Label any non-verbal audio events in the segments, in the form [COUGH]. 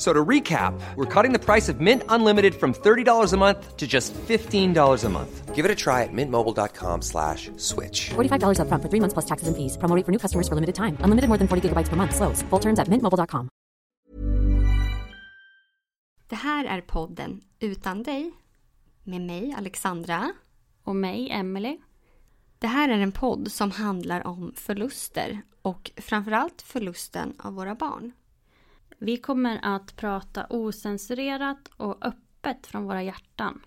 So to recap, we're cutting the price of Mint Unlimited from $30 a month to just $15 a month. Give it a try at mintmobile.com slash switch. $45 up front for three months plus taxes and fees. Promo rate for new customers for limited time. Unlimited more than 40 gigabytes per month. Slows. Full terms at mintmobile.com. Det här är podden Utan dig med mig Alexandra. Och mig Emily. Det här är en podd som handlar om förluster och framförallt förlusten av våra barn. Vi kommer att prata osensurerat och öppet från våra hjärtan.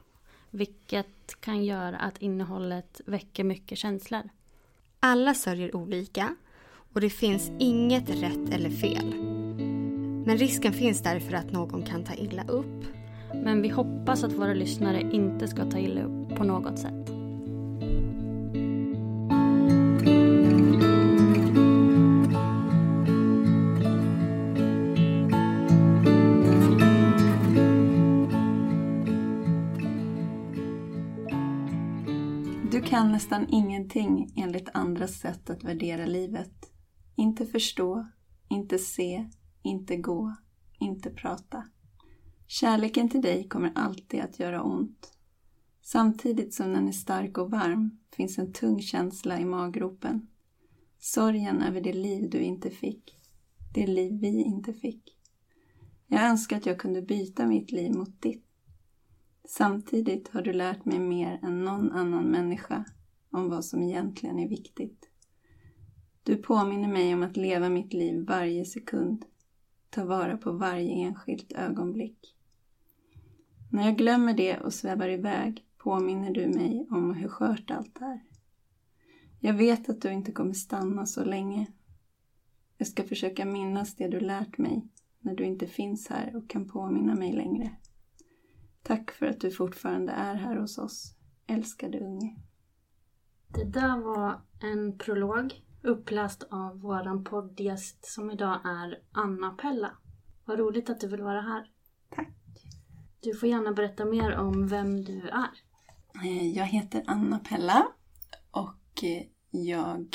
Vilket kan göra att innehållet väcker mycket känslor. Alla sörjer olika och det finns inget rätt eller fel. Men risken finns därför att någon kan ta illa upp. Men vi hoppas att våra lyssnare inte ska ta illa upp på något sätt. Nästan ingenting enligt andras sätt att värdera livet. Inte förstå, inte se, inte gå, inte prata. Kärleken till dig kommer alltid att göra ont. Samtidigt som den är stark och varm finns en tung känsla i maggropen. Sorgen över det liv du inte fick. Det liv vi inte fick. Jag önskar att jag kunde byta mitt liv mot ditt. Samtidigt har du lärt mig mer än någon annan människa om vad som egentligen är viktigt. Du påminner mig om att leva mitt liv varje sekund, ta vara på varje enskilt ögonblick. När jag glömmer det och svävar iväg påminner du mig om hur skört allt är. Jag vet att du inte kommer stanna så länge. Jag ska försöka minnas det du lärt mig när du inte finns här och kan påminna mig längre. Tack för att du fortfarande är här hos oss, älskade unge. Det där var en prolog uppläst av våran poddgäst som idag är Anna Pella. Vad roligt att du vill vara här. Tack. Du får gärna berätta mer om vem du är. Eh, Jag heter Anna Pella och eh, jag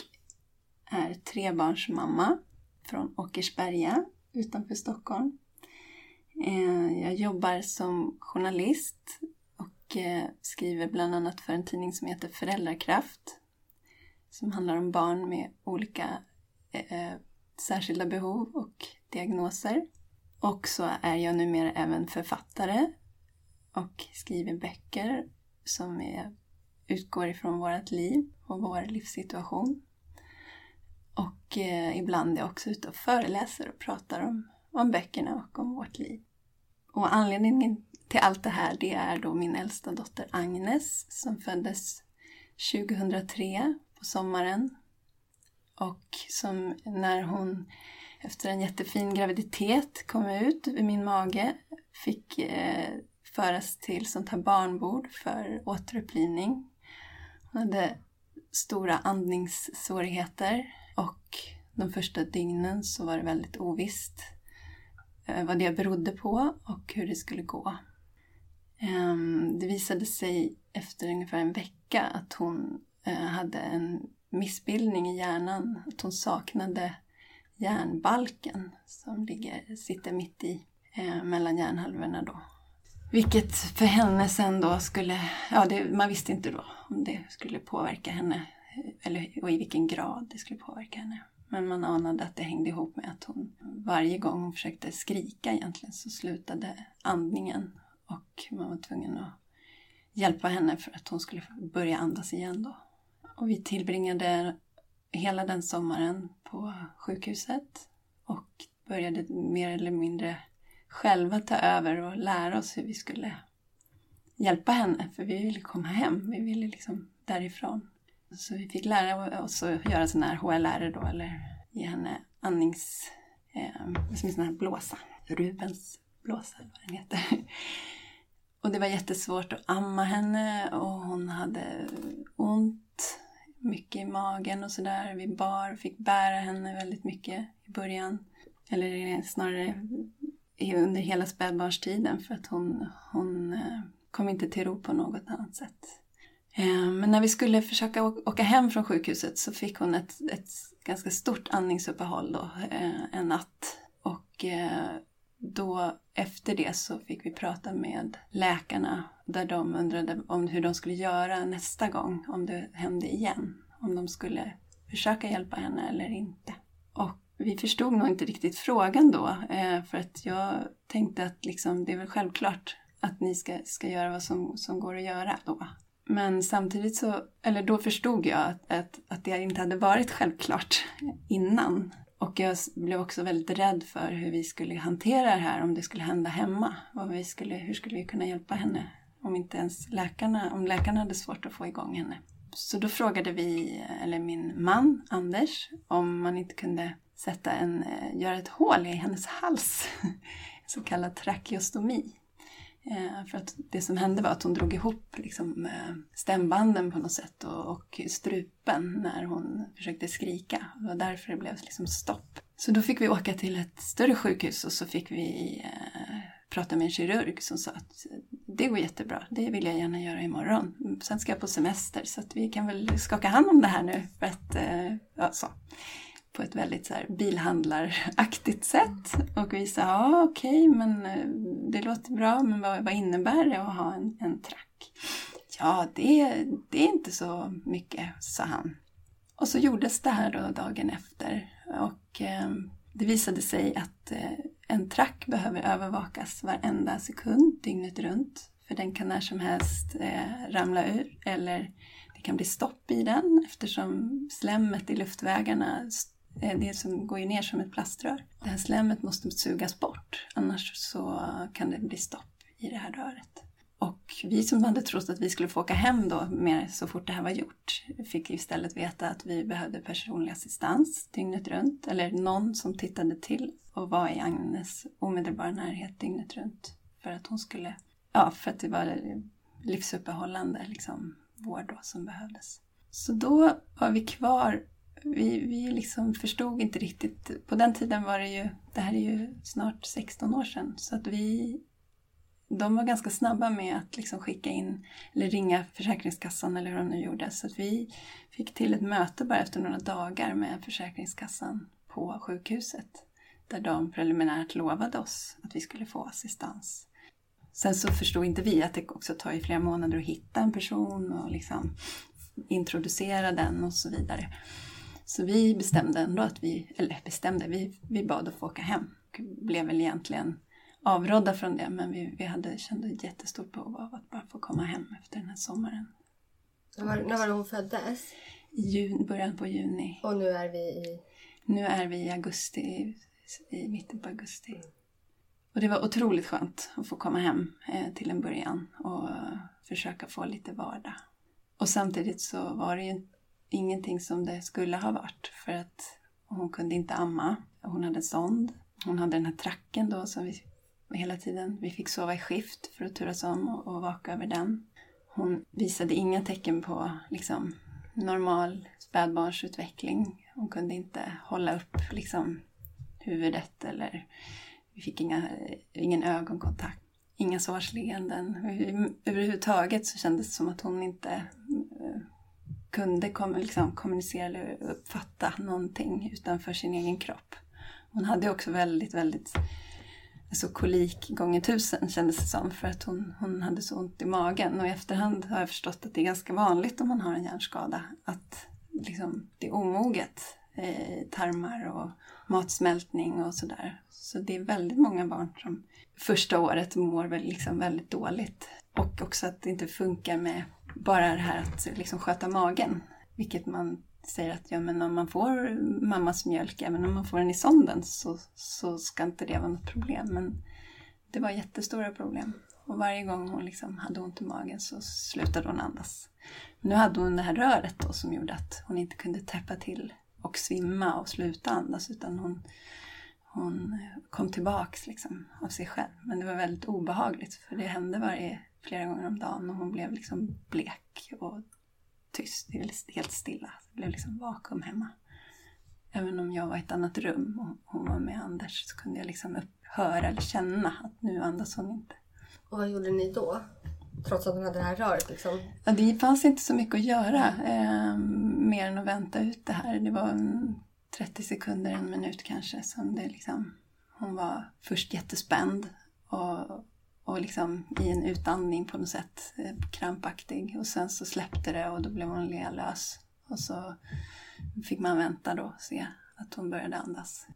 är trebarnsmamma från Åkersberga utanför Stockholm. Eh, Jag jobbar som journalist och eh, skriver bland annat för en tidning som heter Föräldrakraft som handlar om barn med olika eh, eh, särskilda behov och diagnoser. Och så är jag numera även författare och skriver böcker som är, utgår ifrån vårt liv och vår livssituation. Och eh, ibland är jag också ute och föreläser och pratar om, om böckerna och om vårt liv. Och anledningen till allt det här det är då min äldsta dotter Agnes som föddes 2003 på sommaren. Och som när hon efter en jättefin graviditet kom ut ur min mage fick eh, föras till sånt här barnbord för återupplivning. Hon hade stora andningssvårigheter och de första dygnen så var det väldigt ovisst Eh, vad det berodde på och hur det skulle gå. Ehm, det visade sig efter ungefär en vecka att hon eh, hade en missbildning i hjärnan. Att hon saknade hjärnbalken som ligger, sitter mitt i eh, mellan hjärnhalvorna då. Vilket för henne sen då skulle, ja det, man visste inte då om det skulle påverka henne eller och i vilken grad det skulle påverka henne. Men man anade att det hängde ihop med att hon varje gång hon försökte skrika egentligen så slutade andningen och man var tvungen att hjälpa henne för att hon skulle börja andas igen då. Och vi tillbringade hela den sommaren på sjukhuset och började mer eller mindre själva ta över och lära oss hur vi skulle hjälpa henne. För vi ville komma hem, vi ville liksom därifrån. Så vi fick lära oss att göra sådana här HLR då, eller ge henne andnings... Eh, som en sån här blåsa. Rubens blåsa, eller vad den heter. Och det var jättesvårt att amma henne och hon hade ont mycket i magen och sådär. Vi bar, fick bära henne väldigt mycket i början. Eller snarare under hela spädbarnstiden för att hon, hon eh, kom inte till ro på något annat sätt. Eh, men när vi skulle försöka åka hem från sjukhuset så fick hon ett, ett ganska stort andningsuppehåll då, eh, en natt. Och eh, då efter det så fick vi prata med läkarna där de undrade om hur de skulle göra nästa gång om det hände igen. Om de skulle försöka hjälpa henne eller inte. Och vi förstod nog inte riktigt frågan då för att jag tänkte att liksom, det är väl självklart att ni ska, ska göra vad som, som går att göra då. Men samtidigt så, eller då förstod jag att, att, att det inte hade varit självklart innan. Och jag blev också väldigt rädd för hur vi skulle hantera det här om det skulle hända hemma. Och vi skulle, hur skulle vi kunna hjälpa henne om inte ens läkarna, om läkarna hade svårt att få igång henne. Så då frågade vi, eller min man Anders, om man inte kunde sätta en, eh, göra ett hål i hennes hals. [LAUGHS] så kallad trakeostomi. Eh, för att det som hände var att hon drog ihop liksom, eh, stämbanden på något sätt och, och strupen när hon försökte skrika. Det var därför det blev liksom stopp. Så då fick vi åka till ett större sjukhus och så fick vi eh, prata med en kirurg som sa att det går jättebra, det vill jag gärna göra imorgon. Sen ska jag på semester så att vi kan väl skaka hand om det här nu. För att, ja, så på ett väldigt så här bilhandlaraktigt sätt. Och vi sa, ja okej, okay, men det låter bra, men vad, vad innebär det att ha en, en track? Ja, det, det är inte så mycket, sa han. Och så gjordes det här då dagen efter. Och eh, det visade sig att eh, en track behöver övervakas varenda sekund dygnet runt. För den kan när som helst eh, ramla ur eller det kan bli stopp i den eftersom slemmet i luftvägarna Eh, det som går ju ner som ett plaströr. Det här slemmet måste sugas bort, annars så kan det bli stopp i det här röret. Och vi som hade trott att vi skulle få åka hem då med så fort det här var gjort fick istället veta att vi behövde personlig assistans dygnet runt. Eller någon som tittade till och var i Agnes omedelbara närhet dygnet runt. För att hon skulle, ja för att det var livsuppehållande liksom, vård då som behövdes. Så då var vi kvar vi, vi liksom förstod inte riktigt. På den tiden var det ju, det här är ju snart 16 år sedan, så att vi de var ganska snabba med att liksom skicka in eller ringa Försäkringskassan eller hur de nu gjorde. Så att vi fick till ett möte bara efter några dagar med Försäkringskassan på sjukhuset. Där de preliminärt lovade oss att vi skulle få assistans. Sen så förstod inte vi att det också tar ju flera månader att hitta en person och liksom introducera den och så vidare. Så vi bestämde ändå att vi, eller bestämde, vi, vi bad att få åka hem. Och blev väl egentligen avrådda från det men vi, vi hade, kände jättestort behov av att bara få komma hem efter den här sommaren. Var, när var det hon föddes? I juni, början på juni. Och nu är vi i? Nu är vi i augusti, i, i mitten på augusti. Mm. Och det var otroligt skönt att få komma hem eh, till en början och försöka få lite vardag. Och samtidigt så var det ju ingenting som det skulle ha varit för att hon kunde inte amma. Hon hade en sond. Hon hade den här tracken då som vi hela tiden, vi fick sova i skift för att turas om och, och vaka över den. Hon visade inga tecken på liksom, normal spädbarnsutveckling. Hon kunde inte hålla upp liksom, huvudet eller vi fick inga, ingen ögonkontakt. Inga sårsleenden. Överhuvudtaget så kändes det som att hon inte eh, kunde kom, liksom, kommunicera eller uppfatta någonting utanför sin egen kropp. Hon hade också väldigt, väldigt alltså kolik gånger tusen kändes det som för att hon, hon hade så ont i magen. Och i efterhand har jag förstått att det är ganska vanligt om man har en hjärnskada att liksom, det är omoget. Eh, tarmar och matsmältning och sådär. Så det är väldigt många barn som första året mår väl liksom väldigt dåligt. Och också att det inte funkar med bara det här att liksom sköta magen. Vilket man säger att ja, men om man får mammas mjölk, även om man får den i sonden, så, så ska inte det vara något problem. Men det var jättestora problem. Och varje gång hon liksom hade ont i magen så slutade hon andas. Nu hade hon det här röret då som gjorde att hon inte kunde täppa till och svimma och sluta andas utan hon, hon kom tillbaks liksom av sig själv. Men det var väldigt obehagligt för det hände varje, flera gånger om dagen och hon blev liksom blek och tyst, helt stilla. Det blev liksom vakuum hemma. Även om jag var i ett annat rum och hon var med Anders så kunde jag liksom höra eller känna att nu andas hon inte. Och vad gjorde ni då? Trots att hon hade det här röret liksom? Ja, det fanns inte så mycket att göra. Eh, mer än att vänta ut det här. Det var 30 sekunder, en minut kanske som det liksom... Hon var först jättespänd och, och liksom i en utandning på något sätt eh, krampaktig. Och sen så släppte det och då blev hon lös. Och så fick man vänta då och se att hon började andas.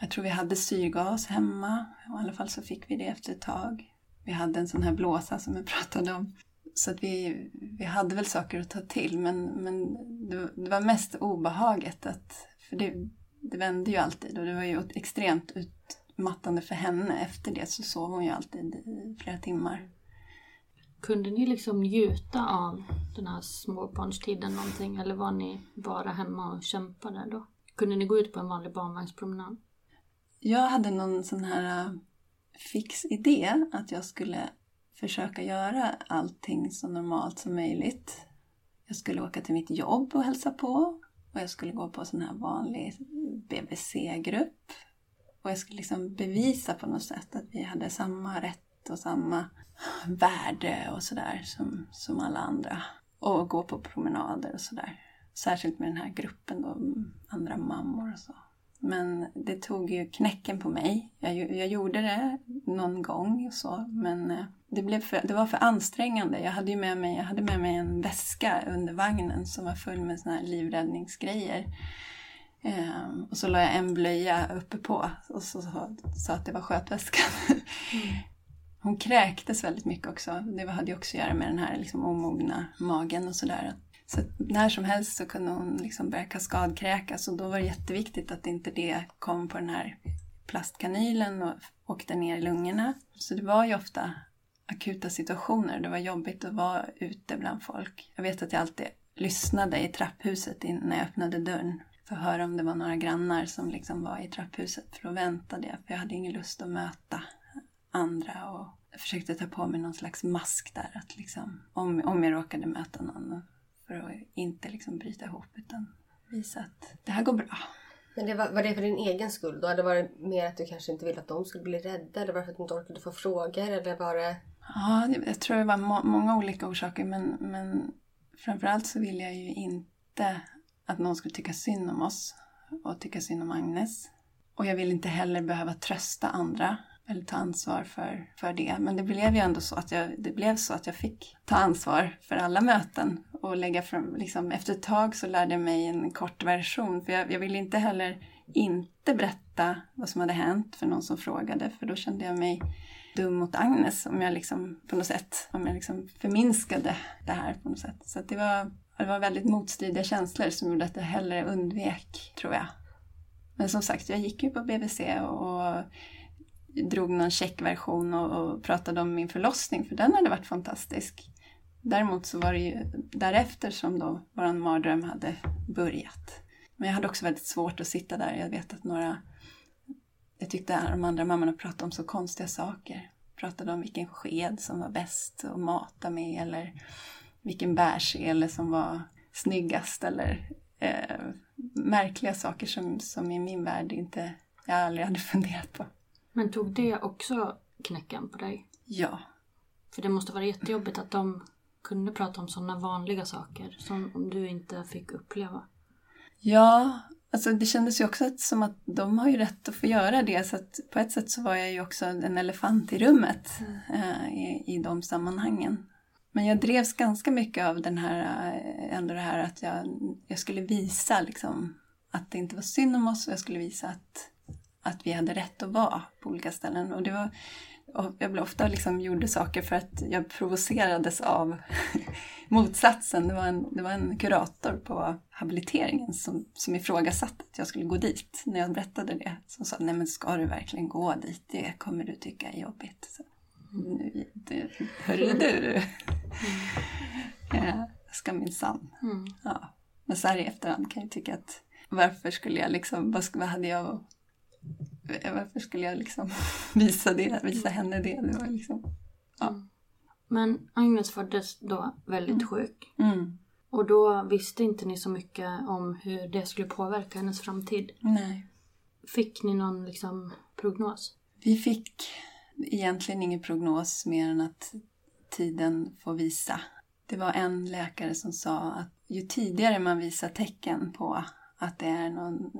Jag tror vi hade syrgas hemma. och I alla fall så fick vi det efter ett tag. Vi hade en sån här blåsa som jag [LAUGHS] pratade om. Så att vi, vi hade väl saker att ta till men, men det, det var mest obehaget. Att, för det, det vände ju alltid och det var ju extremt utmattande för henne. Efter det så sov hon ju alltid i flera timmar. Kunde ni liksom njuta av den här småbarnstiden någonting eller var ni bara hemma och kämpade då? Kunde ni gå ut på en vanlig barnvagnspromenad? Jag hade någon sån här fix idé att jag skulle försöka göra allting så normalt som möjligt. Jag skulle åka till mitt jobb och hälsa på. Och jag skulle gå på sån här vanlig BBC-grupp. Och jag skulle liksom bevisa på något sätt att vi hade samma rätt och samma värde och sådär som, som alla andra. Och gå på promenader och sådär. Särskilt med den här gruppen då, andra mammor och så. Men det tog ju knäcken på mig. Jag, jag gjorde det någon gång och så, men eh, det, blev för, det var för ansträngande. Jag hade, med mig, jag hade med mig en väska under vagnen som var full med såna här livräddningsgrejer. Um, och så la jag en blöja uppe på och så sa att det var skötväskan. Mm. [LAUGHS] Hon kräktes väldigt mycket också. Det hade ju också att göra med den här liksom omogna magen och sådär. Så när som helst så kunde hon liksom börja kaskadkräkas och då var det jätteviktigt att inte det kom på den här plastkanylen och åkte ner i lungorna. Så det var ju ofta akuta situationer. Det var jobbigt att vara ute bland folk. Jag vet att jag alltid lyssnade i trapphuset när jag öppnade dörren för att höra om det var några grannar som liksom var i trapphuset. För då väntade jag, för jag hade ingen lust att möta andra. Och jag försökte ta på mig någon slags mask där, att liksom, om, om jag råkade möta någon för att inte liksom bryta ihop utan visa att det här går bra. Men det var, var det för din egen skull då? Eller var det mer att du kanske inte ville att de skulle bli rädda? Eller var det för att du inte orkade få frågor? Eller var det... Ja, jag tror det var må många olika orsaker men, men framförallt så ville jag ju inte att någon skulle tycka synd om oss och tycka synd om Agnes. Och jag ville inte heller behöva trösta andra eller ta ansvar för, för det. Men det blev ju ändå så att jag, det blev så att jag fick ta ansvar för alla möten och lägga fram, liksom, efter ett tag så lärde jag mig en kort version för jag, jag ville inte heller inte berätta vad som hade hänt för någon som frågade för då kände jag mig dum mot Agnes om jag liksom på något sätt, om jag liksom förminskade det här på något sätt. Så det var, det var väldigt motstridiga känslor som gjorde att jag hellre undvek, tror jag. Men som sagt, jag gick ju på BVC och drog någon checkversion och, och pratade om min förlossning, för den hade varit fantastisk. Däremot så var det ju därefter som då vår mardröm hade börjat. Men jag hade också väldigt svårt att sitta där. Jag vet att några... Jag tyckte de andra mammorna pratade om så konstiga saker. Pratade om vilken sked som var bäst att mata med eller vilken bärsele som var snyggast eller eh, märkliga saker som, som i min värld inte jag aldrig hade [LAUGHS] funderat på. Men tog det också knäcken på dig? Ja. För det måste vara jättejobbigt att de kunde prata om sådana vanliga saker som du inte fick uppleva. Ja, alltså det kändes ju också som att de har ju rätt att få göra det. Så att på ett sätt så var jag ju också en elefant i rummet eh, i, i de sammanhangen. Men jag drevs ganska mycket av den här, eh, ändå det här att jag, jag skulle visa liksom, att det inte var synd om oss och jag skulle visa att, att vi hade rätt att vara på olika ställen. Och det var, och jag blev ofta liksom gjorde saker för att jag provocerades av [LAUGHS] motsatsen. Det var, en, det var en kurator på habiliteringen som, som ifrågasatte att jag skulle gå dit när jag berättade det. Som sa, nej men ska du verkligen gå dit? Det kommer du tycka är jobbigt. Så, nu, hörru du! Ja, jag ska minsann. Mm. Ja. Men så här i efterhand kan jag tycka att varför skulle jag liksom, vad, vad hade jag varför skulle jag liksom [LAUGHS] visa det, visa henne det? Det var liksom, ja. Men Agnes föddes då väldigt sjuk. Mm. Och då visste inte ni så mycket om hur det skulle påverka hennes framtid. Nej. Fick ni någon liksom prognos? Vi fick egentligen ingen prognos mer än att tiden får visa. Det var en läkare som sa att ju tidigare man visar tecken på att det är någon,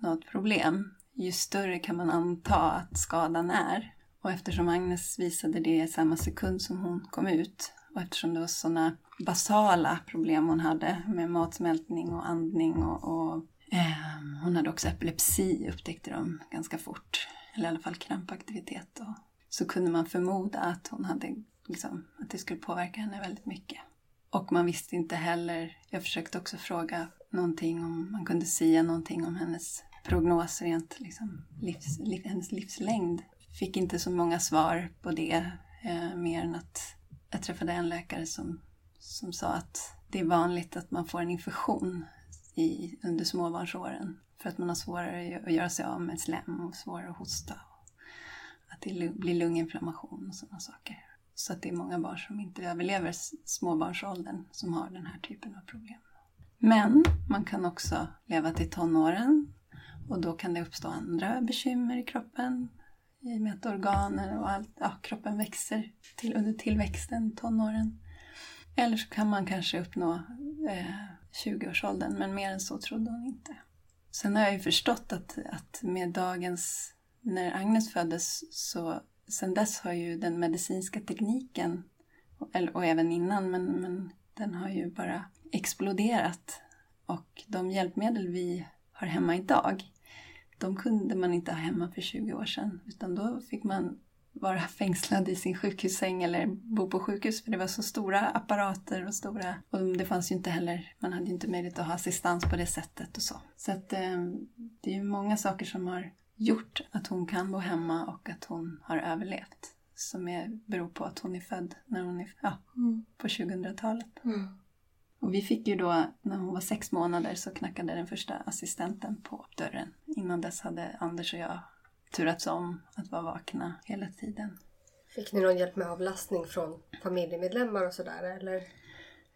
något problem, ju större kan man anta att skadan är. Och eftersom Agnes visade det i samma sekund som hon kom ut och eftersom det var sådana basala problem hon hade med matsmältning och andning och, och eh, hon hade också epilepsi upptäckte de ganska fort. Eller i alla fall krampaktivitet. Och, så kunde man förmoda att hon hade liksom, att det skulle påverka henne väldigt mycket. Och man visste inte heller, jag försökte också fråga någonting om man kunde säga någonting om hennes prognos rent liksom, livs, liv, hennes livslängd. Fick inte så många svar på det, eh, mer än att jag träffade en läkare som, som sa att det är vanligt att man får en infektion i, under småbarnsåren för att man har svårare att göra sig av med slem och svårare att hosta. Att det blir lunginflammation och sådana saker. Så att det är många barn som inte överlever småbarnsåldern som har den här typen av problem. Men man kan också leva till tonåren och då kan det uppstå andra bekymmer i kroppen i och med att organer och allt, ja, kroppen växer till, under tillväxten, tonåren. Eller så kan man kanske uppnå eh, 20-årsåldern, men mer än så trodde hon inte. Sen har jag ju förstått att, att med dagens, när Agnes föddes, så sen dess har ju den medicinska tekniken, och, och även innan, men, men den har ju bara exploderat. Och de hjälpmedel vi har hemma idag, de kunde man inte ha hemma för 20 år sedan. Utan då fick man vara fängslad i sin sjukhussäng eller bo på sjukhus för det var så stora apparater och stora... Och det fanns ju inte heller, man hade ju inte möjlighet att ha assistans på det sättet och så. Så att eh, det är ju många saker som har gjort att hon kan bo hemma och att hon har överlevt. Som är, beror på att hon är född när hon är, ja, Mm. på 2000-talet. Och vi fick ju då, när hon var sex månader så knackade den första assistenten på dörren. Innan dess hade Anders och jag turats om att vara vakna hela tiden. Fick ni någon hjälp med avlastning från familjemedlemmar och sådär eller?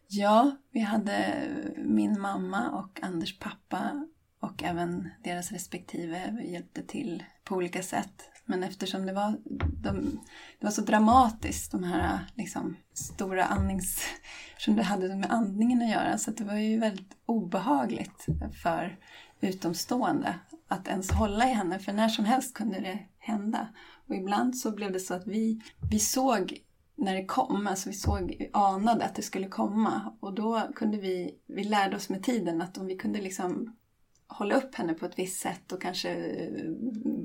Ja, vi hade min mamma och Anders pappa och även deras respektive hjälpte till på olika sätt. Men eftersom det var, de, det var så dramatiskt, de här liksom, stora andnings... Eftersom det hade med andningen att göra, så att det var ju väldigt obehagligt för utomstående att ens hålla i henne, för när som helst kunde det hända. Och ibland så blev det så att vi, vi såg när det kom, alltså vi såg, vi anade att det skulle komma och då kunde vi, vi lärde oss med tiden att om vi kunde liksom hålla upp henne på ett visst sätt och kanske eh,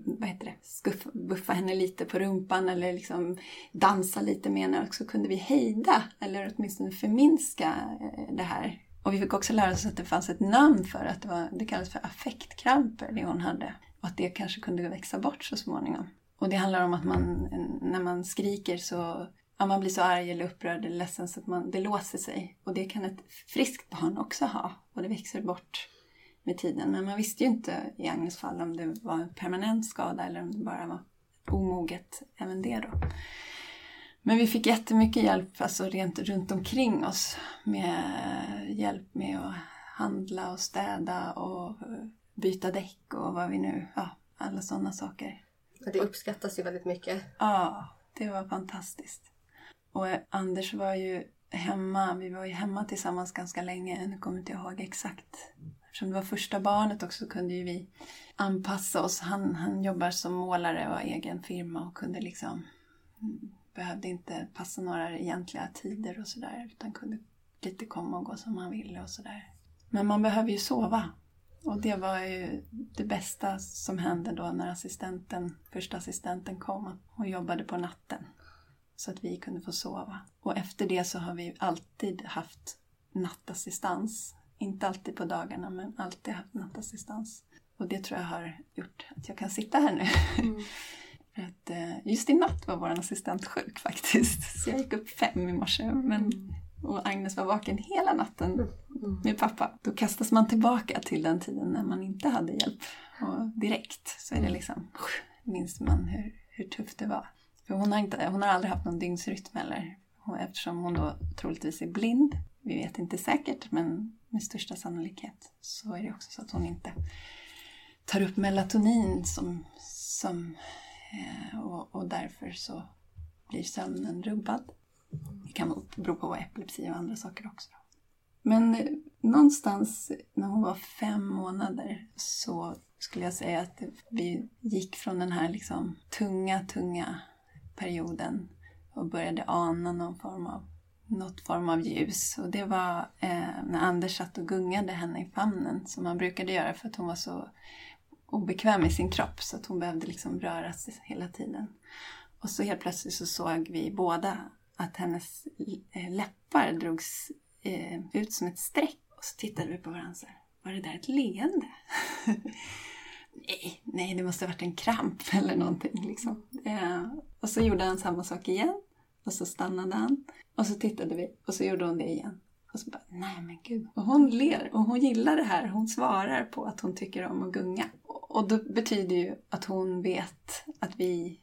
vad heter det, skuffa, buffa henne lite på rumpan eller liksom dansa lite med henne och så kunde vi hejda eller åtminstone förminska eh, det här. Och vi fick också lära oss att det fanns ett namn för att det, var, det kallades för affektkramper, det hon hade. Och att det kanske kunde växa bort så småningom. Och det handlar om att man, när man skriker så ja, man blir så arg eller upprörd eller ledsen så att man, det låser sig. Och det kan ett friskt barn också ha. Och det växer bort med tiden. Men man visste ju inte i Agnes fall om det var en permanent skada eller om det bara var omoget även det då. Men vi fick jättemycket hjälp alltså rent runt omkring oss med hjälp med att handla och städa och byta däck och vad vi nu, ja, alla sådana saker. Det uppskattas ju väldigt mycket. Ja, det var fantastiskt. Och Anders var ju hemma, vi var ju hemma tillsammans ganska länge, nu kommer inte ihåg exakt. Eftersom det var första barnet också kunde ju vi anpassa oss. Han, han jobbar som målare och har egen firma och kunde liksom behövde inte passa några egentliga tider och sådär utan kunde lite komma och gå som han ville och sådär. Men man behöver ju sova. Och det var ju det bästa som hände då när assistenten, första assistenten kom. Hon jobbade på natten. Så att vi kunde få sova. Och efter det så har vi alltid haft nattassistans. Inte alltid på dagarna men alltid haft nattassistans. Och det tror jag har gjort att jag kan sitta här nu. Mm. [LAUGHS] För att, eh, just i natt var vår assistent sjuk faktiskt. Så jag gick upp fem i morse. Men, mm. och Agnes var vaken hela natten mm. med pappa. Då kastas man tillbaka till den tiden när man inte hade hjälp. Och direkt så är det liksom, minns man hur, hur tufft det var. För hon har, inte, hon har aldrig haft någon dygnsrytm heller. Eftersom hon då troligtvis är blind. Vi vet inte säkert men med största sannolikhet så är det också så att hon inte tar upp melatonin som, som eh, och, och därför så blir sömnen rubbad. Det kan bero på epilepsi och andra saker också. Men eh, någonstans när hon var fem månader så skulle jag säga att vi gick från den här liksom tunga, tunga perioden och började ana någon form av, något form av ljus. Och det var eh, när Anders satt och gungade henne i famnen som han brukade göra för att hon var så obekväm i sin kropp så att hon behövde liksom röra sig hela tiden. Och så helt plötsligt så såg vi båda att hennes eh, läppar drogs eh, ut som ett streck. Och så tittade vi på varandra så här, var det där ett leende? [LAUGHS] nej, nej, det måste ha varit en kramp eller någonting. Liksom. Eh, och så gjorde han samma sak igen. Och så stannade han. Och så tittade vi och så gjorde hon det igen. Och så bara, nej men gud. Och hon ler och hon gillar det här. Hon svarar på att hon tycker om att gunga. Och det betyder ju att hon vet att vi,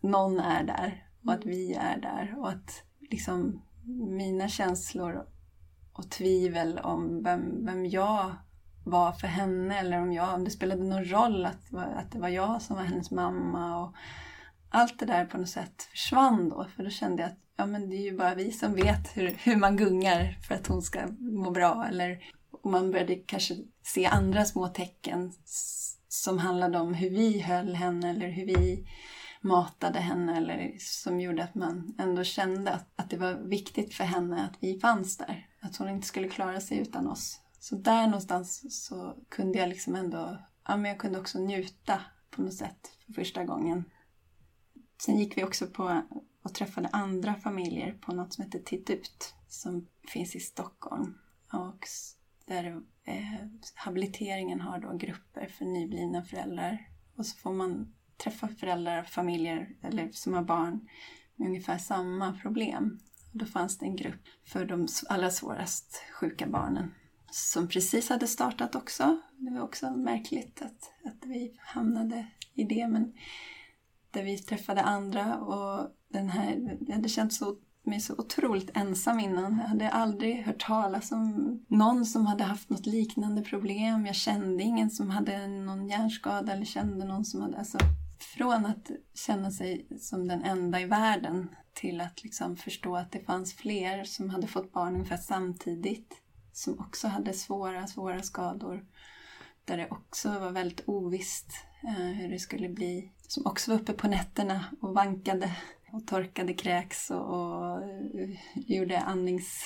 någon är där och att vi är där och att liksom mina känslor och tvivel om vem, vem jag var för henne eller om, jag, om det spelade någon roll att, att det var jag som var hennes mamma. Och allt det där på något sätt försvann då. För då kände jag att ja, men det är ju bara vi som vet hur, hur man gungar för att hon ska må bra. Eller och man började kanske se andra små tecken som handlade om hur vi höll henne eller hur vi matade henne eller som gjorde att man ändå kände att, att det var viktigt för henne att vi fanns där. Att hon inte skulle klara sig utan oss. Så där någonstans så kunde jag liksom ändå, ja men jag kunde också njuta på något sätt för första gången. Sen gick vi också på och träffade andra familjer på något som heter Titt ut som finns i Stockholm. Och där eh, habiliteringen har då grupper för nyblivna föräldrar. Och så får man träffa föräldrar, och familjer eller som har barn med ungefär samma problem. Och då fanns det en grupp för de allra svårast sjuka barnen som precis hade startat också. Det var också märkligt att, att vi hamnade i det. Men där vi träffade andra och den här, jag hade känt så mig så otroligt ensam innan. Jag hade aldrig hört talas om någon som hade haft något liknande problem. Jag kände ingen som hade någon hjärnskada eller kände någon som hade... Alltså, från att känna sig som den enda i världen till att liksom förstå att det fanns fler som hade fått barn ungefär samtidigt. Som också hade svåra, svåra skador. Där det också var väldigt ovisst eh, hur det skulle bli. Som också var uppe på nätterna och vankade och torkade kräks och, och eh, gjorde andnings...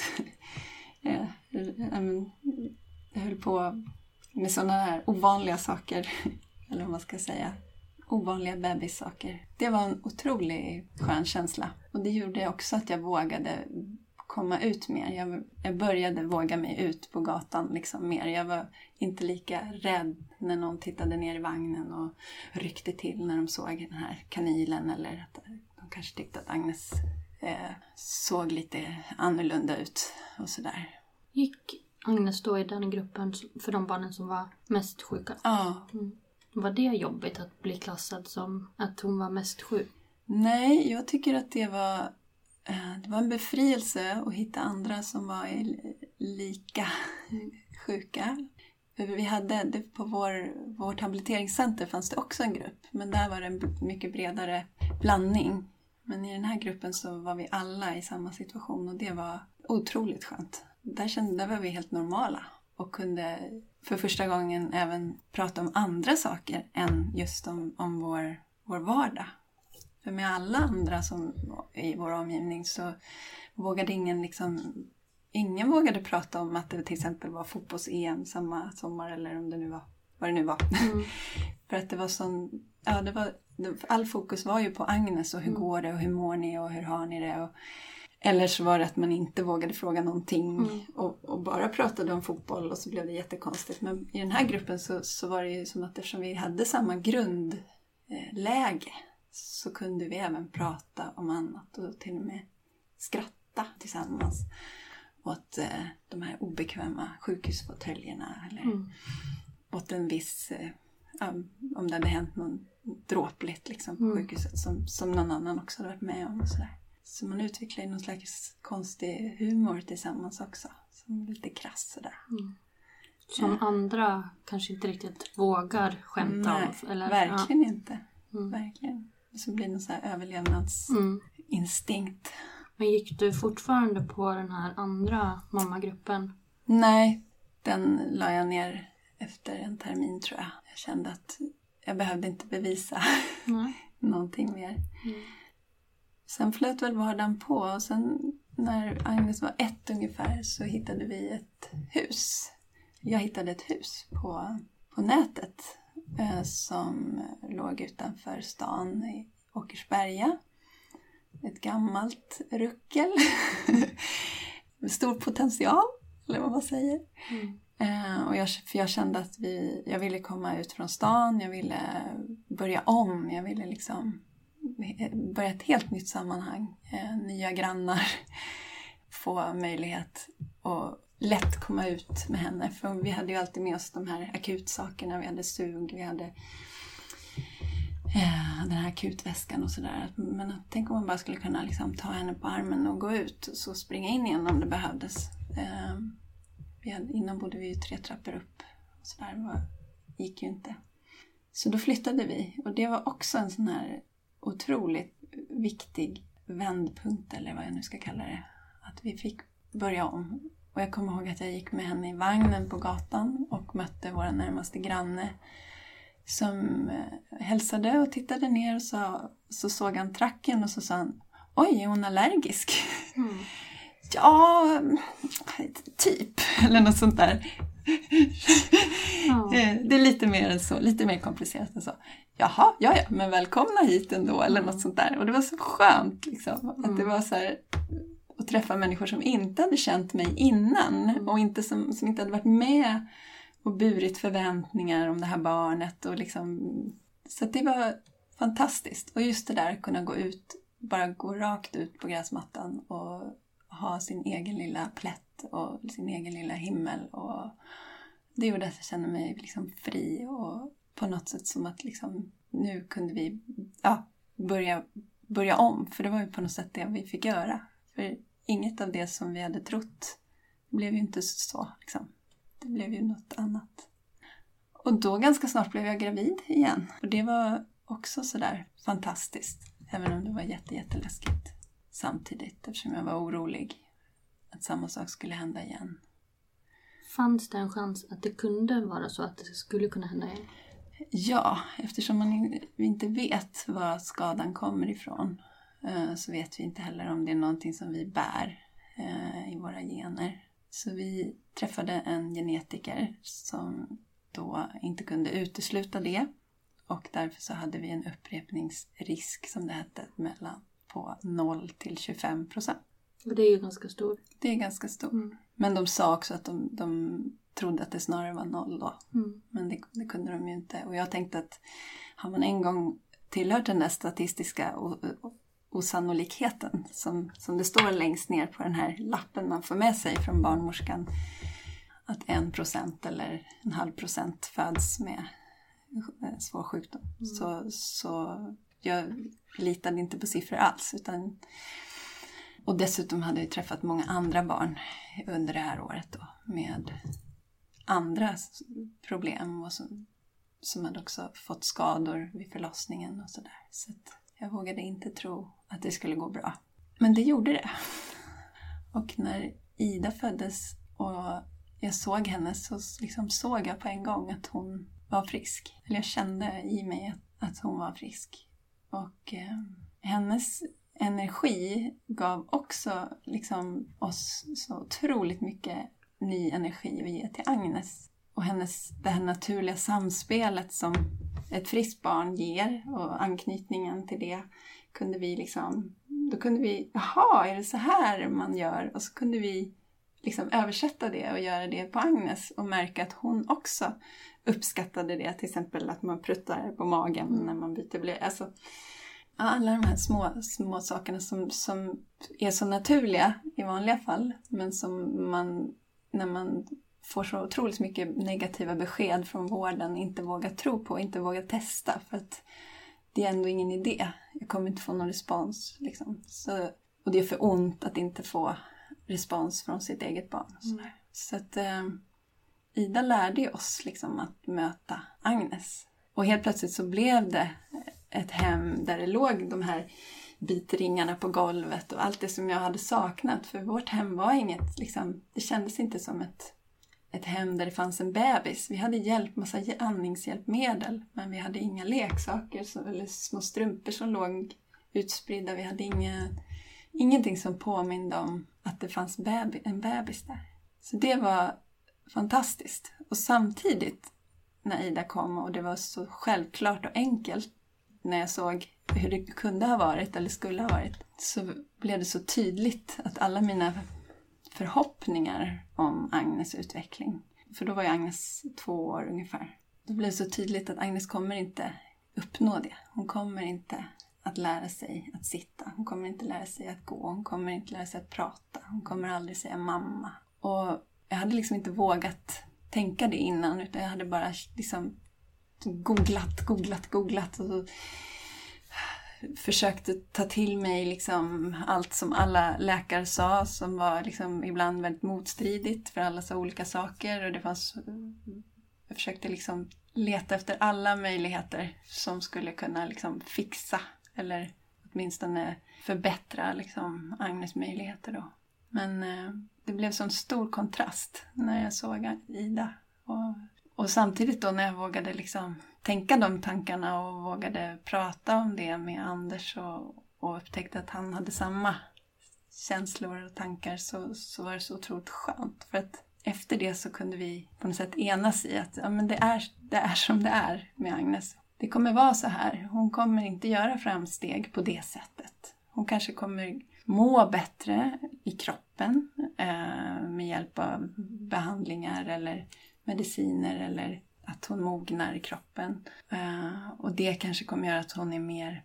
jag [LAUGHS] eh, eh, mm, höll på med sådana här ovanliga saker, [LAUGHS] eller vad man ska säga. Ovanliga bebissaker. Det var en otroligt skön känsla. Och det gjorde också att jag vågade komma ut mer. Jag, jag började våga mig ut på gatan liksom mer. Jag var inte lika rädd när någon tittade ner i vagnen och ryckte till när de såg den här kanilen eller att kanske tyckte att Agnes eh, såg lite annorlunda ut och sådär. Gick Agnes då i den gruppen för de barnen som var mest sjuka? Ja. Mm. Var det jobbigt att bli klassad som att hon var mest sjuk? Nej, jag tycker att det var, eh, det var en befrielse att hitta andra som var lika [LAUGHS] sjuka. Vi hade, det på vår, vårt habiliteringscenter fanns det också en grupp, men där var det en mycket bredare blandning. Men i den här gruppen så var vi alla i samma situation och det var, otroligt skönt. Där, kände, där var vi helt normala och kunde för första gången även prata om andra saker än just om, om vår, vår vardag. För med alla andra som i vår omgivning så vågade ingen liksom Ingen vågade prata om att det till exempel var fotbolls-EM samma sommar eller om det nu var vad det nu var. Mm. [LAUGHS] för att det var sån, ja det var, all fokus var ju på Agnes och hur mm. går det och hur mår ni och hur har ni det? Och, eller så var det att man inte vågade fråga någonting mm. och, och, bara pratade om fotboll och så blev det jättekonstigt. Men i den här gruppen så, så var det ju som att eftersom vi hade samma grundläge så kunde vi även prata om annat och till och med skratta tillsammans åt eh, de här obekväma sjukhusfåtöljerna eller mm. åt en viss, eh, om det hade hänt något dråpligt liksom, på mm. sjukhuset som, som någon annan också hade varit med om. Och sådär. Så man utvecklar ju någon slags konstig humor tillsammans också. Som lite krass sådär. Mm. Som ja. andra kanske inte riktigt vågar skämta Nej, om? Eller? verkligen ja. inte. Mm. Verkligen. Så blir det någon sån här överlevnadsinstinkt. Men gick du fortfarande på den här andra mammagruppen? Nej, den la jag ner efter en termin tror jag. Jag kände att jag behövde inte bevisa [LAUGHS] någonting mer. Mm. Sen flöt väl vardagen på och sen när Agnes var ett ungefär så hittade vi ett hus. Jag hittade ett hus på, på nätet eh, som låg utanför stan i Åkersberga. Ett gammalt ruckel [LAUGHS] med stor potential, eller vad man säger. Mm. Eh, och jag, för jag kände att vi, jag ville komma ut från stan, jag ville börja om, jag ville liksom börja ett helt nytt sammanhang. Eh, nya grannar, [LAUGHS] få möjlighet att lätt komma ut med henne. För vi hade ju alltid med oss de här akutsakerna, vi hade sug, vi hade Eh, den här akutväskan och sådär. Men tänk om man bara skulle kunna liksom ta henne på armen och gå ut och så springa in igen om det behövdes. Eh, vi hade, innan bodde vi ju tre trappor upp. Och så där. Det gick ju inte. Så då flyttade vi och det var också en sån här otroligt viktig vändpunkt eller vad jag nu ska kalla det. Att vi fick börja om. Och jag kommer ihåg att jag gick med henne i vagnen på gatan och mötte vår närmaste granne som eh, hälsade och tittade ner och så, så såg han tracken och så sa han Oj, är hon allergisk? [LAUGHS] Mm. Ja, typ. [LAUGHS] Eller något sånt där. Ja. [LAUGHS] Det är lite mer än så, lite mer komplicerat än så. Jaha, ja ja, men välkomna hit ändå eller något sånt där. Och det var så skönt liksom. Mm. Att det var så här, att träffa människor som inte hade känt mig innan mm. och inte som, som inte hade varit med och burit förväntningar om det här barnet. Och liksom, så det var fantastiskt. Och just det där att kunna gå ut, bara gå rakt ut på gräsmattan och ha sin egen lilla plätt och sin egen lilla himmel. Och det gjorde att jag kände mig liksom fri och på något sätt som att liksom, nu kunde vi ja, börja, börja om. För det var ju på något sätt det vi fick göra. För inget av det som vi hade trott blev ju inte så. Liksom. Det blev ju något annat. Och då ganska snart blev jag gravid igen. Och det var också sådär fantastiskt. Även om det var jätte, jätteläskigt samtidigt eftersom jag var orolig att samma sak skulle hända igen. Fanns det en chans att det kunde vara så att det skulle kunna hända igen? Ja, eftersom man inte vet var skadan kommer ifrån eh, så vet vi inte heller om det är någonting som vi bär eh, i våra gener. Så vi träffade en genetiker som då inte kunde utesluta det och därför så hade vi en upprepningsrisk som det hette mellan på 0 till 25 procent. Och det är ju ganska stor. Det är ganska stor. Mm. Men de sa också att de, de trodde att det snarare var noll då. Mm. Men det, det, kunde de ju inte. Och jag tänkte att har man en gång tillhört den där statistiska osannolikheten som, som det står längst ner på den här lappen man får med sig från barnmorskan att en procent eller en halv procent föds med svår sjukdom. Mm. Så, så jag litade inte på siffror alls. Utan, och dessutom hade jag träffat många andra barn under det här året då, med andra problem och som, som hade också fått skador vid förlossningen och sådär. Så, så jag vågade inte tro att det skulle gå bra. Men det gjorde det. Och när Ida föddes och jag såg henne så liksom såg jag på en gång att hon var frisk. Eller jag kände i mig att hon var frisk. Och eh, hennes energi gav också liksom oss så otroligt mycket ny energi att ge till Agnes. Och hennes, det här naturliga samspelet som ett friskt barn ger och anknytningen till det kunde vi liksom, då kunde vi, jaha, är det så här man gör? Och så kunde vi liksom översätta det och göra det på Agnes och märka att hon också uppskattade det. Till exempel att man pruttar på magen mm. när man byter blöja. Alltså, alla de här små, små sakerna som, som är så naturliga i vanliga fall men som man, när man får så otroligt mycket negativa besked från vården inte vågar tro på, inte vågar testa för att det är ändå ingen idé. Jag kommer inte få någon respons. Liksom. Så, och det är för ont att inte få respons från sitt eget barn. Mm. Så att eh, Ida lärde oss liksom att möta Agnes. Och helt plötsligt så blev det ett hem där det låg de här bitringarna på golvet och allt det som jag hade saknat. För vårt hem var inget, liksom, det kändes inte som ett, ett hem där det fanns en bebis. Vi hade hjälp, massa andningshjälpmedel men vi hade inga leksaker eller små strumpor som låg utspridda. Vi hade inga, ingenting som påminde om att det fanns baby, en bebis där. Så det var fantastiskt. Och samtidigt när Ida kom och det var så självklart och enkelt när jag såg hur det kunde ha varit eller skulle ha varit så blev det så tydligt att alla mina förhoppningar om Agnes utveckling, för då var ju Agnes två år ungefär, då blev det så tydligt att Agnes kommer inte uppnå det. Hon kommer inte att lära sig att sitta. Hon kommer inte lära sig att gå. Hon kommer inte lära sig att prata. Hon kommer aldrig säga mamma. Och jag hade liksom inte vågat tänka det innan utan jag hade bara liksom googlat, googlat, googlat och försökte ta till mig liksom allt som alla läkare sa som var liksom ibland väldigt motstridigt för alla sa olika saker och det fanns jag försökte liksom leta efter alla möjligheter som skulle kunna liksom fixa eller åtminstone förbättra liksom Agnes möjligheter då. Men eh, det blev sån stor kontrast när jag såg Ida. Och, och samtidigt då när jag vågade liksom tänka de tankarna och vågade prata om det med Anders och, och upptäckte att han hade samma känslor och tankar så, så var det så otroligt skönt. För att efter det så kunde vi på något sätt enas i att ja, men det, är, det är som det är med Agnes. Det kommer vara så här. Hon kommer inte göra framsteg på det sättet. Hon kanske kommer må bättre i kroppen eh, med hjälp av behandlingar eller mediciner eller att hon mognar i kroppen. Eh, och det kanske kommer göra att hon är mer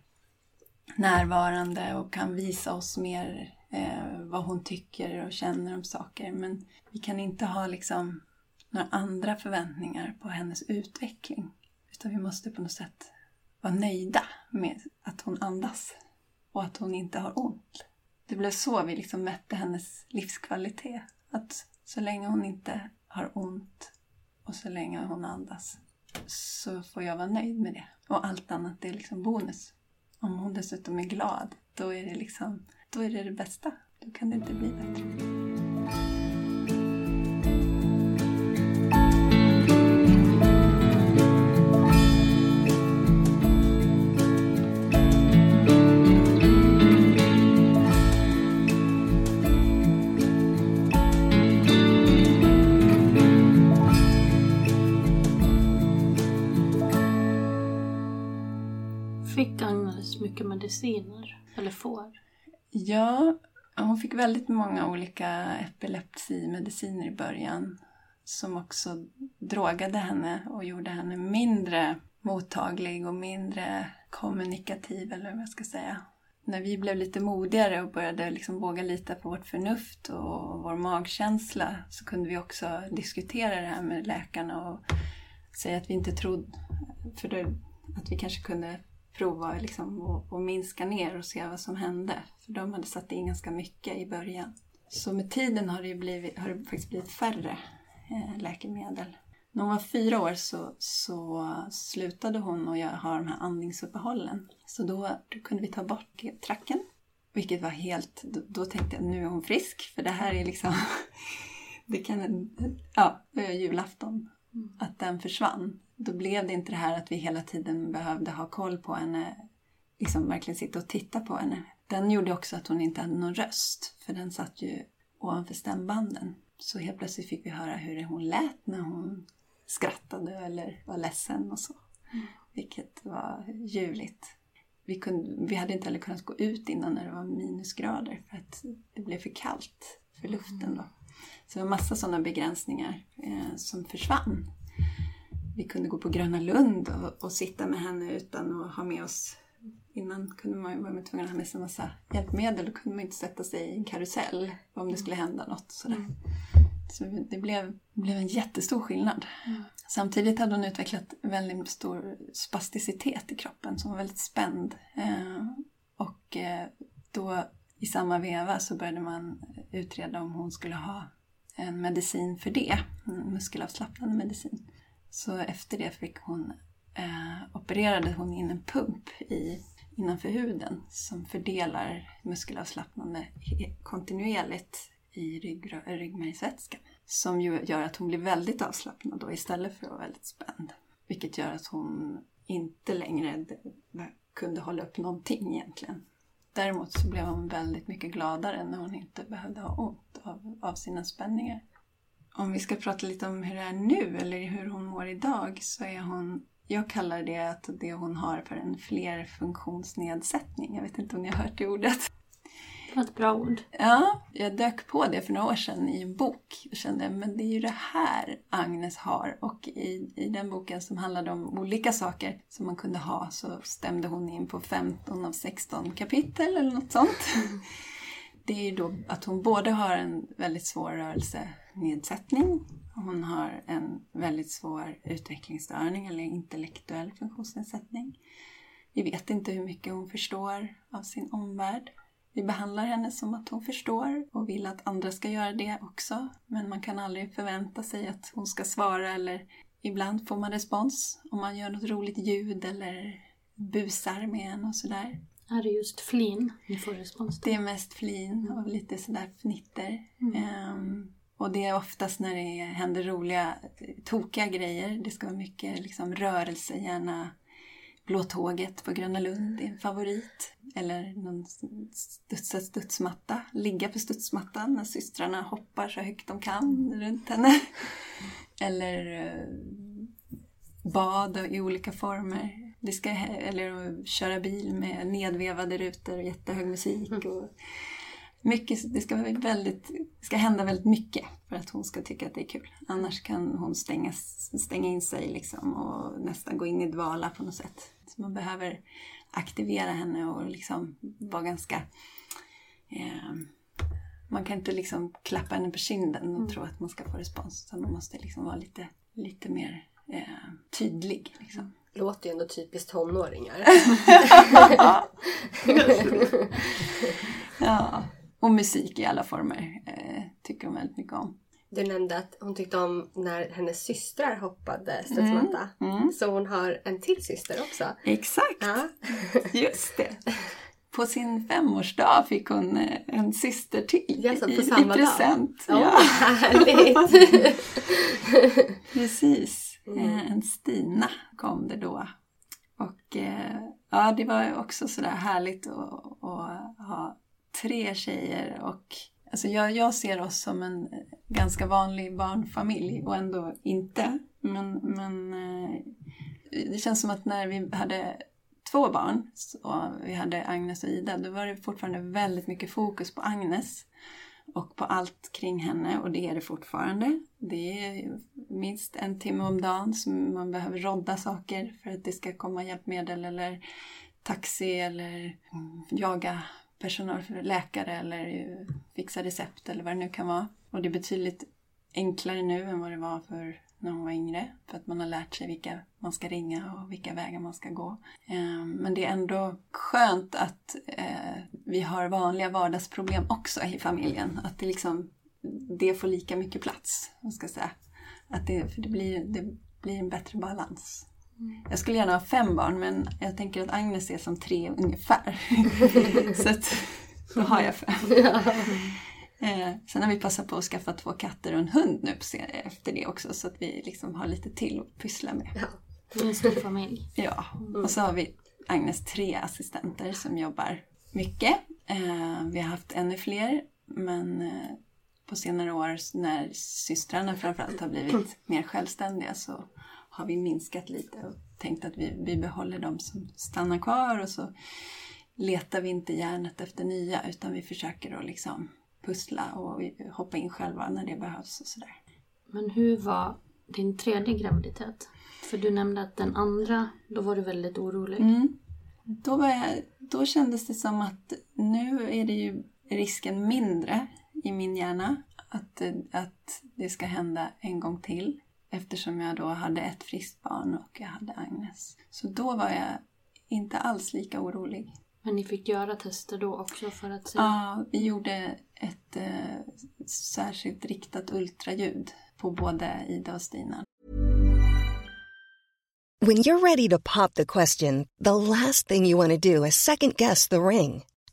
närvarande och kan visa oss mer eh, vad hon tycker och känner om saker. Men vi kan inte ha liksom några andra förväntningar på hennes utveckling. Utan vi måste på något sätt vara nöjda med att hon andas och att hon inte har ont. Det blev så vi liksom mätte hennes livskvalitet. Att så länge hon inte har ont och så länge hon andas så får jag vara nöjd med det. Och allt annat är liksom bonus. Om hon dessutom är glad, då är det liksom, då är det det bästa. Då kan det inte bli bättre. Mycket mediciner? Eller får? Ja, hon fick väldigt många olika epilepsimediciner i början som också drogade henne och gjorde henne mindre mottaglig och mindre kommunikativ, eller vad jag ska säga. När vi blev lite modigare och började liksom våga lita på vårt förnuft och vår magkänsla så kunde vi också diskutera det här med läkarna och säga att vi inte trodde, för det, att vi kanske kunde prova liksom och, och, minska ner och se vad som hände. För de hade satt in ganska mycket i början. Så med tiden har det, blivit, har det faktiskt blivit färre eh, läkemedel. När hon var fyra år så, så slutade hon att ha de här andningsuppehållen. Så då, då kunde vi ta bort tracken. Vilket var helt, då, då tänkte jag nu är hon frisk för det här är liksom, [LAUGHS] det kan, ja, det var julafton, att den försvann. Då blev det inte det här att vi hela tiden behövde ha koll på henne, liksom verkligen sitta och titta på henne. Den gjorde också att hon inte hade någon röst, för den satt ju ovanför stämbanden. Så helt plötsligt fick vi höra hur hon lät när hon skrattade eller var ledsen och så. Vilket var ljuvligt. Vi, kunde, vi hade inte heller kunnat gå ut innan när det var minusgrader för att det blev för kallt för luften då. Så det var massa sådana begränsningar eh, som försvann. Vi kunde gå på Gröna Lund och, och, sitta med henne utan att ha med oss Innan kunde man, var man tvungen att ha med sig en massa hjälpmedel. Då kunde man inte sätta sig i en karusell om det skulle hända något. Sådär. Mm. Så det blev, blev en jättestor skillnad. Mm. Samtidigt hade hon utvecklat väldigt stor spasticitet i kroppen som var väldigt spänd. Eh, och eh, då i samma veva så började man utreda om hon skulle ha en medicin för det. En muskelavslappnande medicin. Så efter det fick hon, eh, opererade hon in en pump i, innanför huden som fördelar muskelavslappnande kontinuerligt i rygg, ryggmärgsvätskan. Som ju gör att hon blir väldigt avslappnad då istället för att vara väldigt spänd. Vilket gör att hon inte längre kunde hålla upp någonting egentligen. Däremot så blev hon väldigt mycket gladare när hon inte behövde ha ont av, av sina spänningar. Om vi ska prata lite om hur det är nu eller hur hon mår idag så är hon jag kallar det att det hon har för en flerfunktionsnedsättning. Jag vet inte om ni har hört det ordet? Det var ett bra ord. Ja, jag dök på det för några år sedan i en bok. Jag kände men det är ju det här Agnes har. Och i, i den boken som handlade om olika saker som man kunde ha så stämde hon in på 15 av 16 kapitel eller något sånt. Mm. [LAUGHS] Det är ju då att hon både har en väldigt svår rörelsenedsättning hon har en väldigt svår utvecklingsstörning eller intellektuell funktionsnedsättning. Vi vet inte hur mycket hon förstår av sin omvärld. Vi behandlar henne som att hon förstår och vill att andra ska göra det också. Men man kan aldrig förvänta sig att hon ska svara eller ibland får man respons om man gör något roligt ljud eller busar med en och sådär. Är det just flin ni får respons Det är mest flin och lite sådär fnitter. Mm. Um, och det är oftast när det händer roliga, tokiga grejer. Det ska vara mycket liksom, rörelse, gärna Blå tåget på Gröna Lund är en favorit. Eller någon studsad studsmatta. Ligga på studsmattan när systrarna hoppar så högt de kan runt henne. [LAUGHS] Eller eh, bad i olika former. Det ska, eller köra bil med nedvevade rutor och jättehög musik. Och, mycket, det ska, väldigt, det ska hända väldigt mycket för att hon ska tycka att det är kul. Annars kan hon stänga, stänga in sig liksom och nästan gå in i dvala på något sätt. Så man behöver aktivera henne och liksom vara ganska... Eh, man kan inte liksom klappa henne på kinden och mm. tro att man ska få respons. Utan man måste liksom vara lite, lite mer eh, tydlig. Liksom. Låter ju ändå typiskt tonåringar. ja. Och musik i alla former eh, tycker hon väldigt mycket om. Du nämnde att hon tyckte om när hennes systrar hoppade studsmatta. Mm. Mm. Så hon har en till syster också. Exakt! Ja. [LAUGHS] Just det. På sin femårsdag fick hon eh, en syster till yes, i, i present. Dag. Ja. Oh, härligt! [LAUGHS] Precis. Mm. Eh, en Stina kom det då. Och eh, ja, det var också sådär härligt att, att ha tre tjejer och alltså jag, jag ser oss som en ganska vanlig barnfamilj och ändå inte. Men, men eh, det känns som att när vi hade två barn och vi hade Agnes och Ida, då var det fortfarande väldigt mycket fokus på Agnes och på allt kring henne och det är det fortfarande. Det är minst en timme om dagen som man behöver rodda saker för att det ska komma hjälpmedel eller taxi eller jaga personal, för läkare eller fixa recept eller vad det nu kan vara. Och det är betydligt enklare nu än vad det var för när hon var yngre. För att man har lärt sig vilka man ska ringa och vilka vägar man ska gå. Eh, men det är ändå skönt att eh, vi har vanliga vardagsproblem också i familjen. Att det liksom det får lika mycket plats. Jag ska säga. Att det, för det, blir, det blir en bättre balans. Jag skulle gärna ha fem barn men jag tänker att Agnes är som tre ungefär. [LAUGHS] så att då har jag fem. Eh, sen har vi passat på att skaffa två katter och en hund nu efter det också så att vi liksom har lite till att pyssla med. Det är en stor familj. Ja, och så har vi Agnes tre assistenter som jobbar mycket. Eh, vi har haft ännu fler, men eh, på senare år när systrarna framförallt har blivit mer självständiga så har vi minskat lite och tänkt att vi, vi behåller dem som stannar kvar och så letar vi inte hjärnet efter nya utan vi försöker att liksom pussla och hoppa in själva när det behövs och sådär. Men hur var din tredje graviditet? För du nämnde att den andra, då var du väldigt orolig. Mm. Då, var jag, då kändes det som att nu är det ju risken mindre i min hjärna att, att det ska hända en gång till. Eftersom jag då hade ett friskt barn och jag hade Agnes. Så då var jag inte alls lika orolig. Men ni fick göra tester då också för att se? Ja, vi gjorde ett eh, särskilt riktat ultraljud på både Ida och Stina. When you're ready to pop the question, the last thing you want to do is second guess the ring.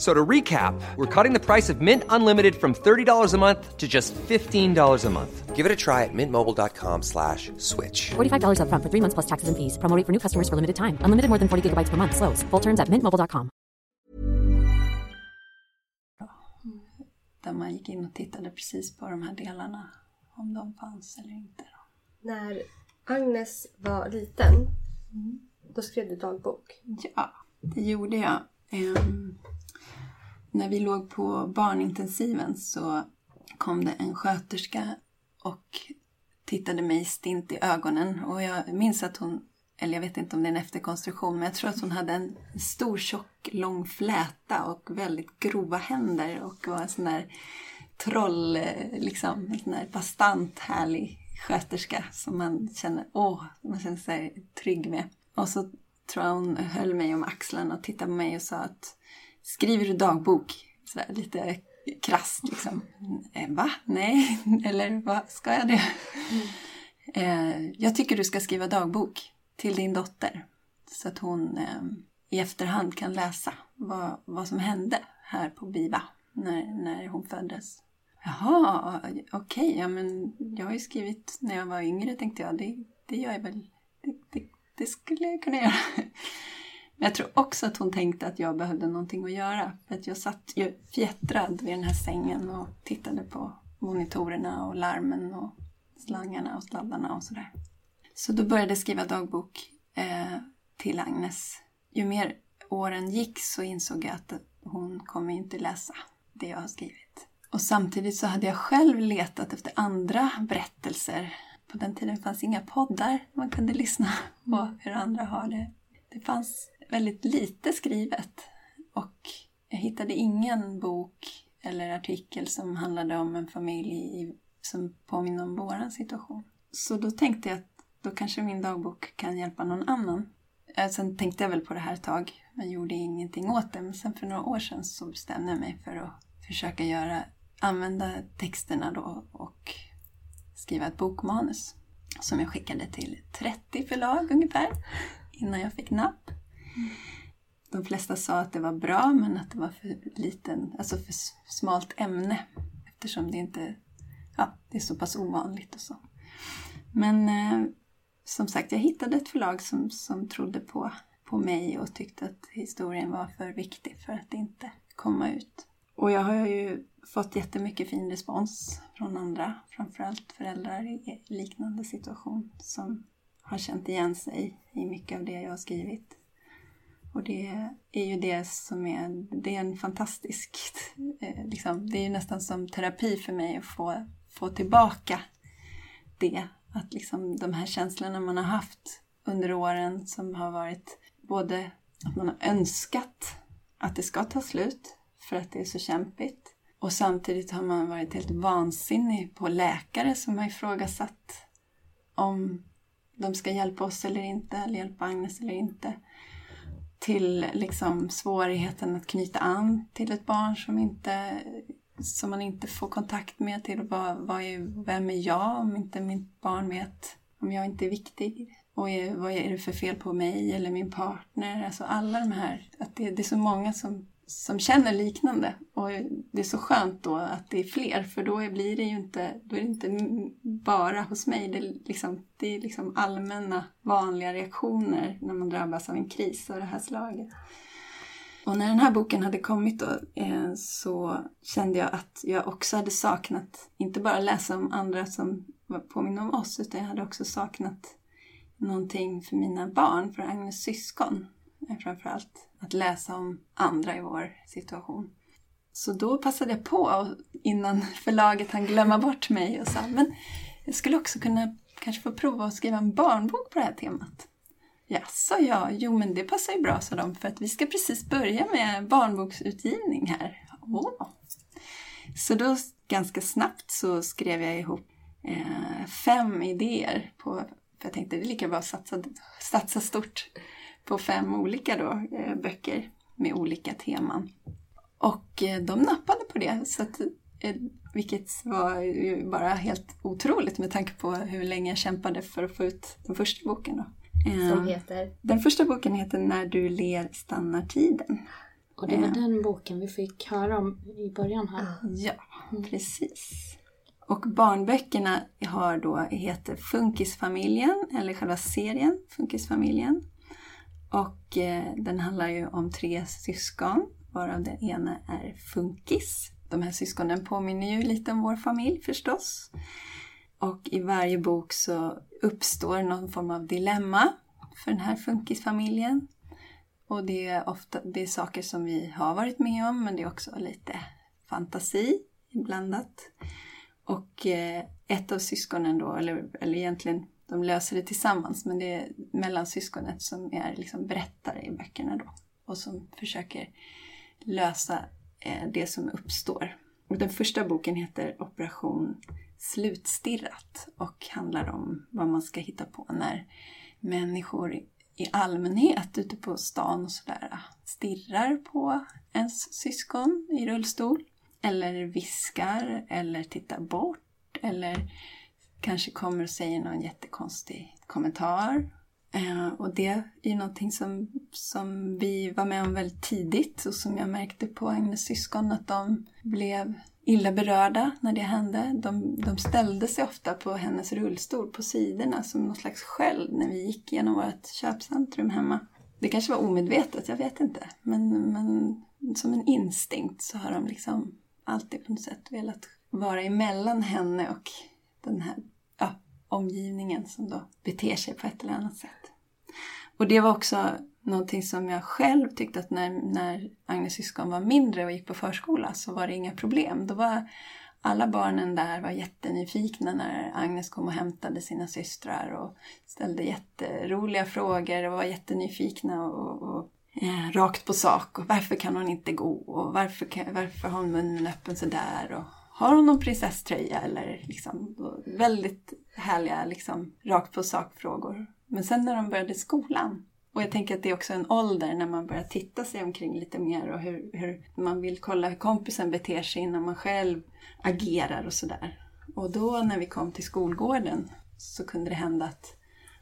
F- So to recap, we're cutting the price of Mint Unlimited from $30 a month to just $15 a month. Give it a try at mintmobile.com slash switch. $45 upfront for three months plus taxes and fees. Promo rate for new customers for limited time. Unlimited more than 40 gigabytes per month. Slows. Full terms at mintmobile.com. Där man gick in och tittade precis på de här delarna. Om de fanns eller inte. När Agnes var liten, mm. då skrev du dagbok. Ja, det gjorde jag. Ehm, när vi låg på barnintensiven så kom det en sköterska och tittade mig stint i ögonen. Och jag minns att hon, eller jag vet inte om det är en efterkonstruktion, men jag tror att hon hade en stor tjock lång fläta och väldigt grova händer och var en sån där troll, eh, liksom, en sån där bastant härlig sköterska som man känner, åh, man känner sig trygg med. Och så tror jag hon höll mig om axlarna och tittade på mig och sa att skriver du dagbok? Sådär lite krasst liksom. Eh, va? Nej, [LAUGHS] eller vad ska jag det? Eh, jag tycker du ska skriva dagbok till din dotter. Så att hon eh, i efterhand kan läsa vad, vad som hände här på BIVA när, när hon föddes. Jaha, okej, ja men jag har ju skrivit när jag var yngre tänkte jag. Det, det gör jag väl, det, det, det skulle jag kunna göra. Men jag tror också att hon tänkte att jag behövde någonting att göra. För att jag satt ju fjättrad vid den här sängen och tittade på monitorerna och larmen och slangarna och sladdarna och sådär. Så då började jag skriva dagbok eh, till Agnes. Ju mer åren gick så insåg jag att hon kommer inte läsa det jag har skrivit. Och samtidigt så hade jag själv letat efter andra berättelser. På den tiden fanns inga poddar man kunde lyssna på hur andra har det. Det fanns väldigt lite skrivet och jag hittade ingen bok eller artikel som handlade om en familj i, som påminner om vår situation. Så då tänkte jag att då kanske min dagbok kan hjälpa någon annan. Eh, sen tänkte jag väl på det här ett tag, men gjorde ingenting åt det. Men sen för några år sedan så bestämde jag mig för att försöka göra, använda texterna då och skriva ett bokmanus. Som jag skickade till 30 förlag ungefär, innan jag fick napp. De flesta sa att det var bra, men att det var för liten, alltså för smalt ämne. Eftersom det inte, ja, det är så pass ovanligt och så. Men eh, som sagt, jag hittade ett förlag som, som trodde på, på mig och tyckte att historien var för viktig för att inte komma ut. Och jag har ju fått jättemycket fin respons från andra, framförallt föräldrar i liknande situation som har känt igen sig i mycket av det jag har skrivit. Och det är ju det som är, det är en fantastisk, eh, liksom, det är ju nästan som terapi för mig att få, få tillbaka det. Att liksom de här känslorna man har haft under åren som har varit både att man har önskat att det ska ta slut för att det är så kämpigt. Och samtidigt har man varit helt vansinnig på läkare som har ifrågasatt om de ska hjälpa oss eller inte, eller hjälpa Agnes eller inte. Till liksom svårigheten att knyta an till ett barn som, inte, som man inte får kontakt med. Till vad, vad är, vem är jag om inte mitt barn vet om jag inte är viktig? Och är, vad är det för fel på mig eller min partner? Alltså alla de här, att det, det är så många som som känner liknande. Och det är så skönt då att det är fler för då blir det ju inte, då är det inte bara hos mig. Det är, liksom, det är liksom allmänna vanliga reaktioner när man drabbas av en kris av det här slaget. Och när den här boken hade kommit då eh, så kände jag att jag också hade saknat, inte bara läsa om andra som påminner om oss, utan jag hade också saknat någonting för mina barn, för Agnes syskon eh, framförallt. Att läsa om andra i vår situation. Så då passade jag på innan [LAUGHS] förlaget hann glömma bort mig och sa men jag skulle också kunna kanske få prova att skriva en barnbok på det här temat. Ja, sa. Jo, men det passar ju bra, sa de, för att vi ska precis börja med barnboksutgivning här. Åh. Så då ganska snabbt så skrev jag ihop eh, fem idéer på, för jag tänkte det är lika bra att satsa, satsa stort på fem olika då, eh, böcker med olika teman. Och eh, de nappade på det, så att, eh, vilket var ju bara helt otroligt med tanke på hur länge jag kämpade för att få ut den första boken. Då. Som heter? Den första boken heter När du ler stannar tiden. Och det var den boken vi fick höra om i början här. Ja, precis. Och barnböckerna har då, heter Funkisfamiljen, eller själva serien Funkisfamiljen. Och eh, den handlar ju om tre syskon, varav den ena är funkis. De här syskonen påminner ju lite om vår familj förstås. Och i varje bok så uppstår någon form av dilemma för den här funkisfamiljen. Och det är ofta det är saker som vi har varit med om, men det är också lite fantasi blandat. Och eh, ett av syskonen då, eller, eller egentligen de löser det tillsammans men det är mellansyskonet som är liksom berättare i böckerna då och som försöker lösa eh, det som uppstår. Och den första boken heter Operation Slutstirrat och handlar om vad man ska hitta på när människor i allmänhet ute på stan och sådär stirrar på ens syskon i rullstol. Eller viskar eller tittar bort eller kanske kommer och säger någon jättekonstig kommentar. Eh, och det är ju någonting som, som vi var med om väldigt tidigt och som jag märkte på Agnes syskon att de blev illa berörda när det hände. De, de ställde sig ofta på hennes rullstol på sidorna som någon slags sköld när vi gick genom vårt köpcentrum hemma. Det kanske var omedvetet, jag vet inte. Men, men som en instinkt så har de liksom alltid på något sätt velat vara emellan henne och den här ja, omgivningen som då beter sig på ett eller annat sätt. Och det var också någonting som jag själv tyckte att när, när Agnes syskon var mindre och gick på förskola så var det inga problem. Då var alla barnen där var jättenyfikna när Agnes kom och hämtade sina systrar och ställde jätteroliga frågor och var jättenyfikna och, och eh, rakt på sak. Och varför kan hon inte gå? Och varför, kan, varför har hon munnen öppen sådär? Och har hon någon prinsesströja eller liksom väldigt härliga liksom rakt på sak frågor. Men sen när de började skolan och jag tänker att det är också en ålder när man börjar titta sig omkring lite mer och hur, hur man vill kolla hur kompisen beter sig innan man själv agerar och sådär. Och då när vi kom till skolgården så kunde det hända att,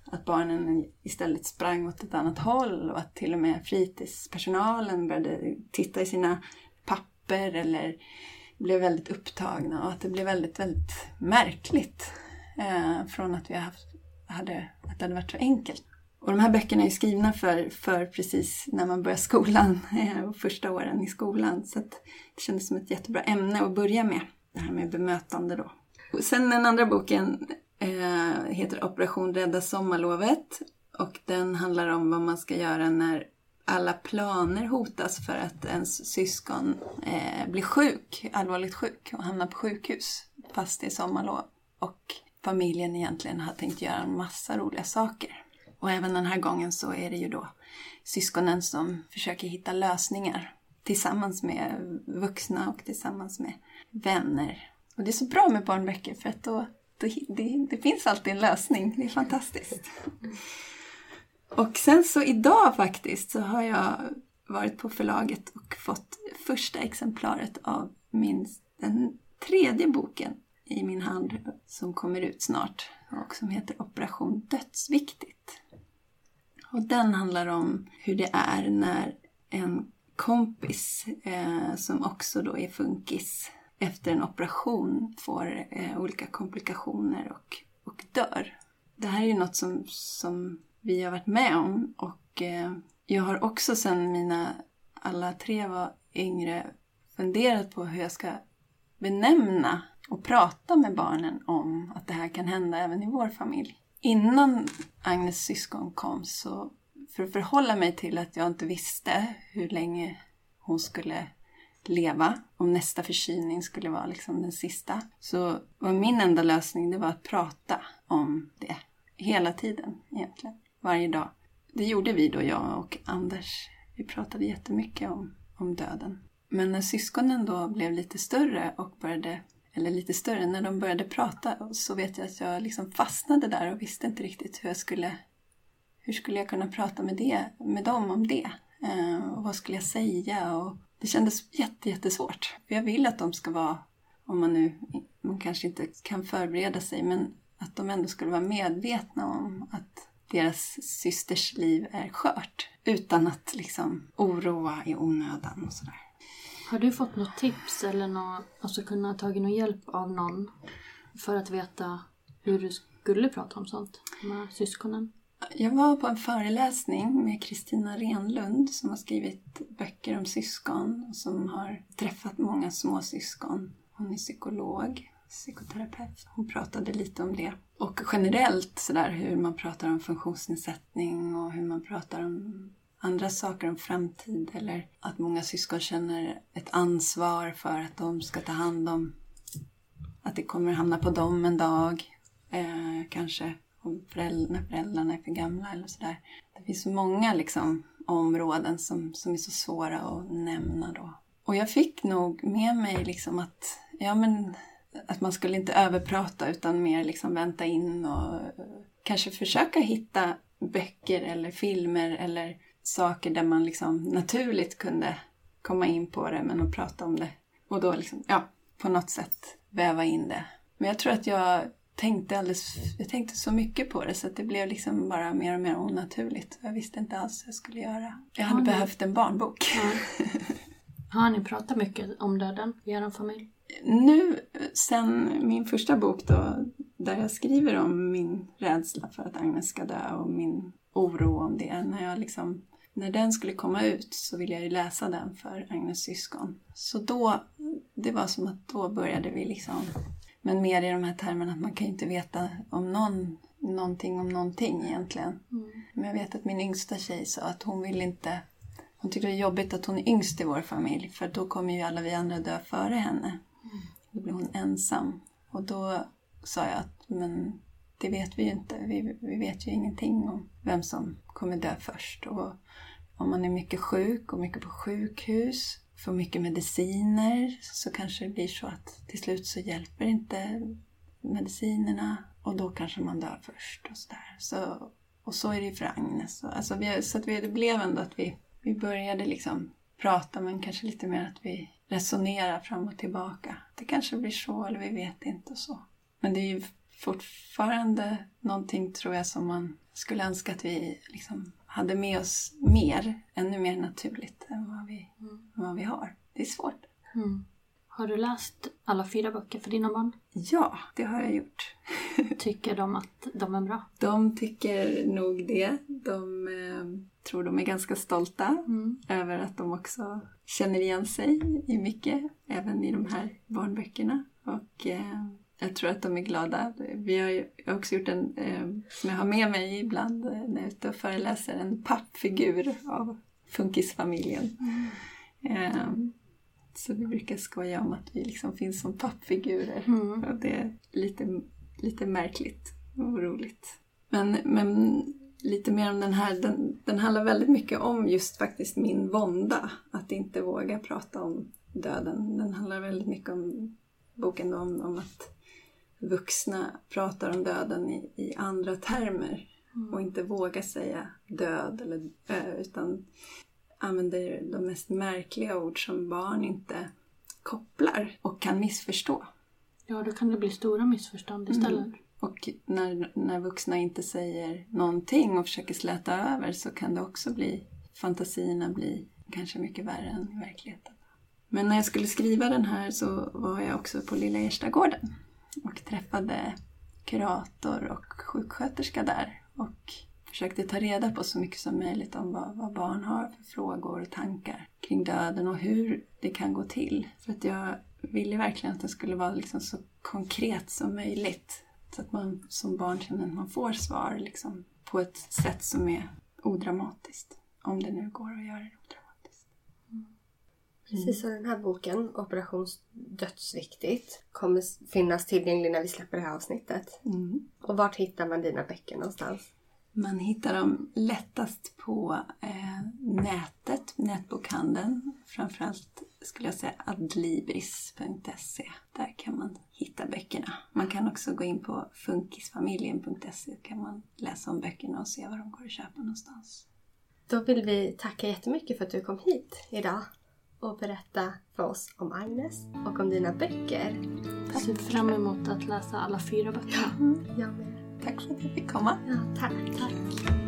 att barnen istället sprang åt ett annat håll och att till och med fritidspersonalen började titta i sina papper eller blev väldigt upptagna och att det blev väldigt, väldigt märkligt eh, från att vi haft, hade, att det hade varit så enkelt. Och de här böckerna är skrivna för, för precis när man börjar skolan, [LAUGHS] eh, första åren i skolan. Så det kändes som ett jättebra ämne att börja med, det här med bemötande då. Och sen den andra boken eh, heter Operation Rädda sommarlovet och den handlar om vad man ska göra när alla planer hotas för att ens syskon eh, blir sjuk, allvarligt sjuk och hamnar på sjukhus. fast det är sommarlov och familjen egentligen har tänkt göra en massa roliga saker. Och även den här gången så är det ju då syskonen som försöker hitta lösningar tillsammans med vuxna och tillsammans med vänner. Och det är så bra med barnböcker för att då, då det, det finns alltid en lösning. Det är fantastiskt. Och sen så idag faktiskt så har jag varit på förlaget och fått första exemplaret av min, den tredje boken i min hand som kommer ut snart och som heter Operation Dödsviktigt. Och den handlar om hur det är när en kompis eh, som också då är funkis efter en operation får eh, olika komplikationer och, och dör. Det här är ju något som, som vi har varit med om och eh, jag har också sedan mina alla tre var yngre funderat på hur jag ska benämna och prata med barnen om att det här kan hända även i vår familj. Innan Agnes syskon kom så för att förhålla mig till att jag inte visste hur länge hon skulle leva, om nästa förkylning skulle vara liksom den sista, så var min enda lösning det var att prata om det. Hela tiden egentligen. Varje dag. Det gjorde vi då, jag och Anders. Vi pratade jättemycket om, om döden. Men när syskonen då blev lite större och började, eller lite större, när de började prata så vet jag att jag liksom fastnade där och visste inte riktigt hur jag skulle, hur skulle jag kunna prata med, det, med dem om det. Eh, och vad skulle jag säga? Och det kändes jätte, jättesvårt. För jag vill att de ska vara, om man nu man kanske inte kan förbereda sig, men att de ändå skulle vara medvetna om deras systers liv är skört. Utan att liksom oroa i onödan och sådär. Har du fått något tips eller något, alltså kunnat tagit någon hjälp av någon för att veta hur du skulle prata om sånt med syskonen? Jag var på en föreläsning med Kristina Renlund som har skrivit böcker om syskon och som har träffat många småsyskon. Hon är psykolog, psykoterapeut. Hon pratade lite om det. Och generellt sådär hur man pratar om funktionsnedsättning och hur man pratar om andra saker om framtid eller att många syskon känner ett ansvar för att de ska ta hand om att det kommer hamna på dem en dag. Eh, kanske om föräldrar, när föräldrarna är för gamla eller sådär. Det finns så många liksom, områden som, som är så svåra att nämna då. Och jag fick nog med mig liksom att, ja men, att man skulle inte överprata utan mer liksom vänta in och kanske försöka hitta böcker eller filmer eller saker där man liksom naturligt kunde komma in på det men att prata om det. Och då liksom, ja, på något sätt väva in det. Men jag tror att jag tänkte alldeles, jag tänkte så mycket på det så att det blev liksom bara mer och mer onaturligt. Jag visste inte alls vad jag skulle göra. Jag hade Ja, behövt en barnbok. Ja. [LAUGHS] Har ni pratat mycket om döden i er familj? Nu, sen min första bok då, där jag skriver om min rädsla för att Agnes ska dö och min oro om det. När, jag liksom, när den skulle komma ut så ville jag ju läsa den för Agnes syskon. Så då, det var som att då började vi liksom, men mer i de här termerna att man kan ju inte veta om någon, någonting om någonting egentligen. Men jag vet att min yngsta tjej sa att hon vill inte hon tycker det är jobbigt att hon är yngst i vår familj för då kommer ju alla vi andra dö före henne. Då blir hon ensam. Och då sa jag att men det vet vi ju inte. Vi, vi vet ju ingenting om vem som kommer dö först. Och om man är mycket sjuk och mycket på sjukhus, får mycket mediciner så kanske det blir så att till slut så hjälper inte medicinerna och då kanske man dör först. Och så, där. så Och så är det ju för Agnes. Alltså vi, så att vi, det blev ändå att vi, vi började liksom prata men kanske lite mer att vi resonerar fram och tillbaka. Det kanske blir så eller vi vet inte och så. Men det är ju fortfarande någonting tror jag som man skulle önska att vi liksom hade med oss mer, ännu mer naturligt än vad vi, än vad vi har. Det är svårt. Mm. Har du läst alla fyra böcker för dina barn? Ja, det har jag gjort. [LAUGHS] Tycker de att de är bra? De tycker nog det. De eh, tror de är ganska stolta Mm. över att de också känner igen sig i mycket, även i de här barnböckerna. Och eh, jag tror att de är glada. Vi har ju också gjort en, eh, som jag har med mig ibland eh, när jag är ute och föreläser, en pappfigur av funkisfamiljen. Eh, Så vi brukar skoja om att vi liksom finns som pappfigurer. Mm. Och det är lite, lite märkligt och roligt. Men, men lite mer om den här, den, den handlar väldigt mycket om just faktiskt min vånda. Att inte våga prata om döden. Den handlar väldigt mycket om boken om, om att vuxna pratar om döden i, i andra termer. Och inte vågar säga död eller dö utan använder de mest märkliga ord som barn inte kopplar och kan missförstå. Ja, då kan det bli stora missförstånd istället. Mm. Och när, när vuxna inte säger någonting och försöker släta över så kan det också bli, fantasierna bli kanske mycket värre än i verkligheten. Men när jag skulle skriva den här så var jag också på Lilla Erstagården och träffade kurator och sjuksköterska där och försökte ta reda på så mycket som möjligt om vad, vad barn har för frågor och tankar kring döden och hur det kan gå till. För att jag ville verkligen att det skulle vara liksom så konkret som möjligt. Så att man som barn känner att man får svar liksom, på ett sätt som är odramatiskt. Om det nu går att göra det odramatiskt. Precis som den här boken, Operation Dödsviktigt, kommer finnas tillgänglig när vi släpper det här avsnittet. Mm. Och vart hittar man dina böcker någonstans? Man hittar dem lättast på eh, nätet, nätbokhandeln. Framförallt skulle jag säga adlibris.se. Där kan man hitta böckerna. Man kan också gå in på funkisfamiljen.se. kan man läsa om böckerna och se var de går att köpa någonstans. Då vill vi tacka jättemycket för att du kom hit idag och berätta för oss om Agnes och om dina böcker. Jag ser fram emot att läsa alla fyra böckerna. Jag med. Tack för att jag fick komma. Ja, tack. tack.